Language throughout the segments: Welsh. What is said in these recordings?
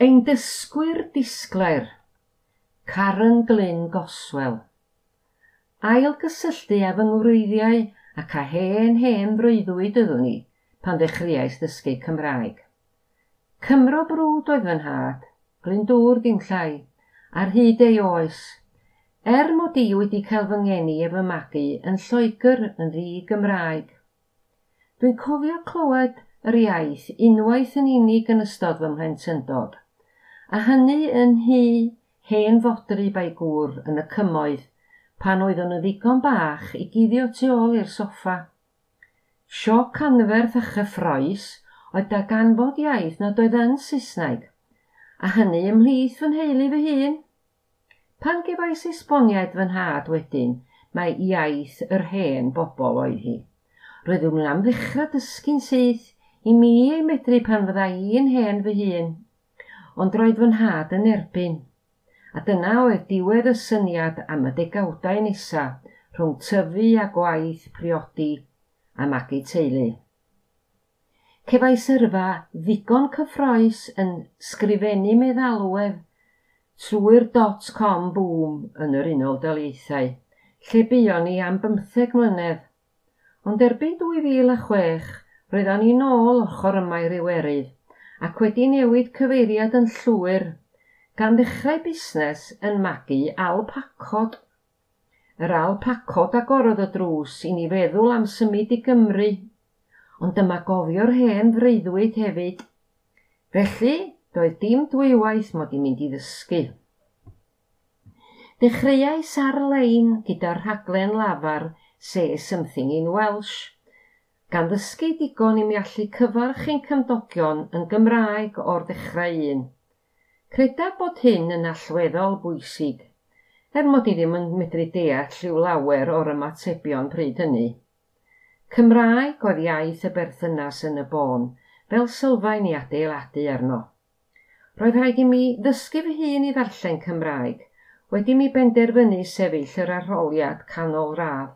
Ein dysgwyr disglair, Caren Glyn Goswell. Ailgysylltu a fy ngwreiddiau ac a hen hen frwyddwyd yddwn ni pan ddechreuais ddysgu Cymraeg. Cymro brwd oedd fy nhad, Glyndŵr dim llai, ar hyd ei oes. Er mod i wedi cael fy ngeni ef y magu yn Lloegr yn ddi Gymraeg. Dwi'n cofio clywed yr iaith unwaith yn unig yn ystod fy mhlentyndod – a hynny yn hi hen fodri bai gŵr yn y cymoedd pan oeddwn yn ddigon bach i guddio tu ôl i'r soffa. Sioc anferth a chyffroes oedd da ganfod iaith nad oedd yn Saesneg, a hynny ymhlith fy nheulu fy hun. Pan gefais esboniad fy nhad wedyn, mae iaith yr hen bobl oedd hi. Roeddwn yn am ddechrau dysgu'n syth i mi ei medru pan fydda i'n hen fy hun ond roedd fy nhad yn erbyn. A dyna oedd diwedd y syniad am y degawdau nesa rhwng tyfu a gwaith priodi a magu teulu. Cefais yrfa ddigon cyffroes yn sgrifennu meddalwedd trwy'r dot-com boom yn yr Unol Daleithiau, lle buon ni am bymtheg mlynedd. Ond erbyn 2006, roeddwn ni nôl ochr yma i'r Iwerydd, ac wedi newid cyfeiriad yn llwyr, gan ddechrau busnes yn magu alpacod. Yr alpacod agorodd y drws i ni feddwl am symud i Gymru, ond dyma gofio'r hen freuddwyd hefyd. Felly, doedd dim dwywaith mod i'n mynd i ddysgu. Dechreuais ar-lein gyda'r rhaglen lafar Say Something in Welsh – gan ddysgu digon i mi allu cyfarch ein cymdogion yn Gymraeg o'r dechrau un. Creda bod hyn yn allweddol bwysig, er mod i ddim yn medru deall lliw lawer o'r ymatebion pryd hynny. Cymraeg oedd iaith y berthynas yn y bôn, fel sylfaen i adeiladu arno. Roedd rhaid i mi ddysgu fy hun i ddarllen Cymraeg, wedi mi benderfynu sefyll yr arholiad canol radd,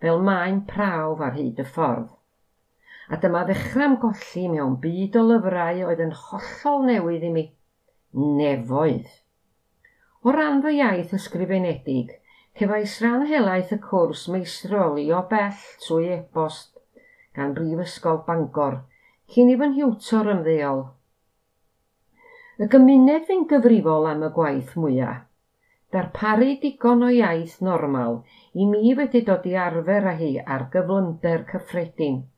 fel maen prawf ar hyd y ffordd a dyma ddechrau golli mewn byd o lyfrau oedd yn hollol newydd i mi. Nefoedd. O ran fy iaith ysgrifenedig, cefais rhan helaeth y cwrs meistroli o bell trwy e-bost gan Brifysgol Bangor cyn i fy nhiwtor ymddeol. Y gymuned fi'n gyfrifol am y gwaith mwyaf. Darparu digon o iaith normal i mi wedi dod i arfer â hi ar gyflymder cyffredin –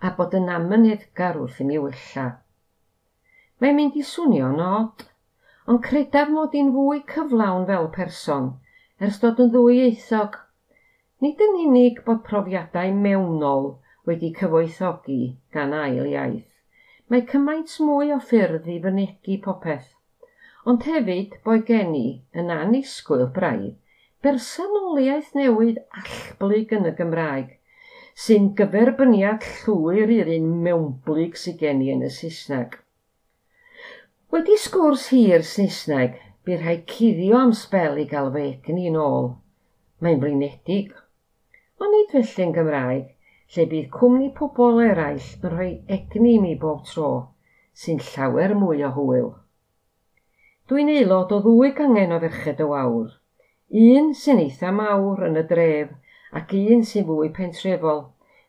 a bod yn amyneddgar wrth i mi wella. Mae'n mynd i swnio'n od, ond credaf mod i'n fwy cyflawn fel person, ers dod yn ddwyieithog. Nid yn unig bod profiadau mewnol wedi cyfoethogi gan ail iaith, mae cymaint mwy o ffyrdd i fynegu popeth, ond hefyd boi gen i yn anisgwyl braidd bersonoliaeth newydd allblyg yn y Gymraeg – sy'n gyferbyniad llwyr i'r un mewnblyg sy'n gen i yn y Saesneg. Wedi sgwrs hir Saesneg, bydd rhaid cuddio am sbel i gael fy egni'n ôl. Mae'n blinedig. Ond nid felly yn Gymraeg, lle bydd cwmni pobl eraill yn rhoi egni i mi bob tro, sy'n llawer mwy o hwyl. Dwi'n aelod o ddwy gangen o ferched y wawr, un sy'n eitha mawr yn y dref ac un sy'n fwy pentrefol.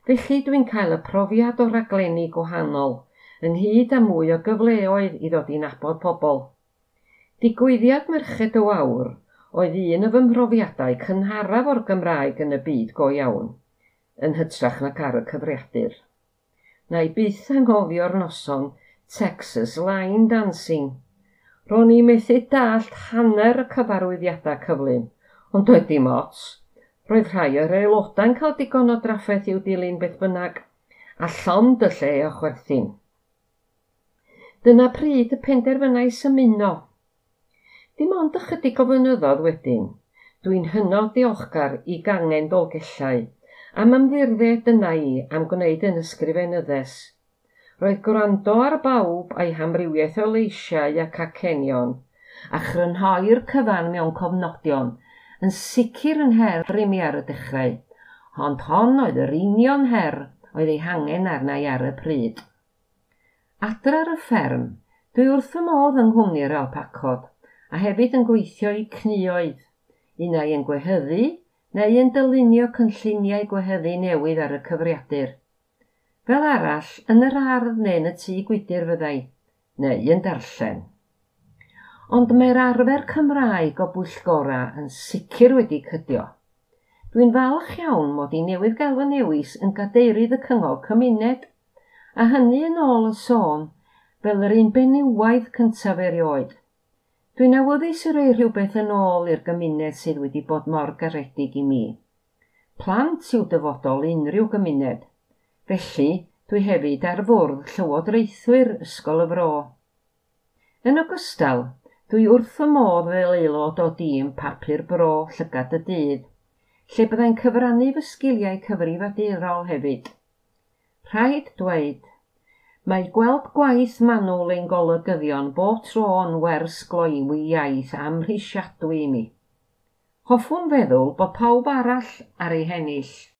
Felly dwi'n cael y profiad o raglenni gwahanol, ynghyd â mwy o gyfleoedd i ddod i nabod pobl. Digwyddiad Merched y Wawr oedd un o fy mhrofiadau cynharaf o'r Gymraeg yn y byd go iawn, yn hytrach nac ar y cyfriadur. Na i byth anghofio'r noson Texas Line Dancing. Ro'n i methu dallt hanner y cyfarwyddiadau cyflym, ond doedd dim ots. Roedd rhai o'r aelodau'n cael digon o draffaeth i'w dilyn beth bynnag, a llond y lle o chwerthin. Dyna pryd y penderfynau symuno. Dim ond ychydig o fynyddodd wedyn, dwi'n hynod diolchgar i gangen dolgellau am ymddiried yna i am gwneud yn ysgrifenyddes. Roedd gwrando ar bawb a'i hamrywiaeth o leisiau ac acenion, a chrynhoi'r cyfan mewn cofnodion – yn sicr yn her i mi ar y dechrau, ond hon oedd yr union her oedd ei hangen arna i ar y pryd. Adra ar y fferm, dwi wrth fy modd yng Nghwmni'r Alpacod, a hefyd yn gweithio i cnioedd, unau yn gwehyddu neu yn dylunio cynlluniau gwehyddu newydd ar y cyfriadur. Fel arall, yn yr ardd neu yn y tŷ gwydr fyddai, neu yn darllen ond mae'r arfer Cymraeg o bwyllgora yn sicr wedi cydio. Dwi'n falch iawn mod i newydd gael fy newis yn gadeirydd y cyngor cymuned, a hynny yn ôl y sôn fel yr un benywaidd cyntaf erioed. Dwi'n awyddus i roi rhywbeth yn ôl i'r gymuned sydd wedi bod mor garedig i mi. Plant yw dyfodol unrhyw gymuned, felly dwi hefyd ar fwrdd Llywodraethwyr Ysgol y Fro. Yn ogystal, Dwi wrth y modd fel aelod o dîm papur bro Llygad y Dydd, lle byddai'n cyfrannu fy sgiliau cyfrifiadurol hefyd. Rhaid dweud, mae gweld gwaith manwl ein golygyddion bob yn wers gloiwi iaith amhrisiadwy i mi. Hoffwn feddwl bod pawb arall ar ei hennill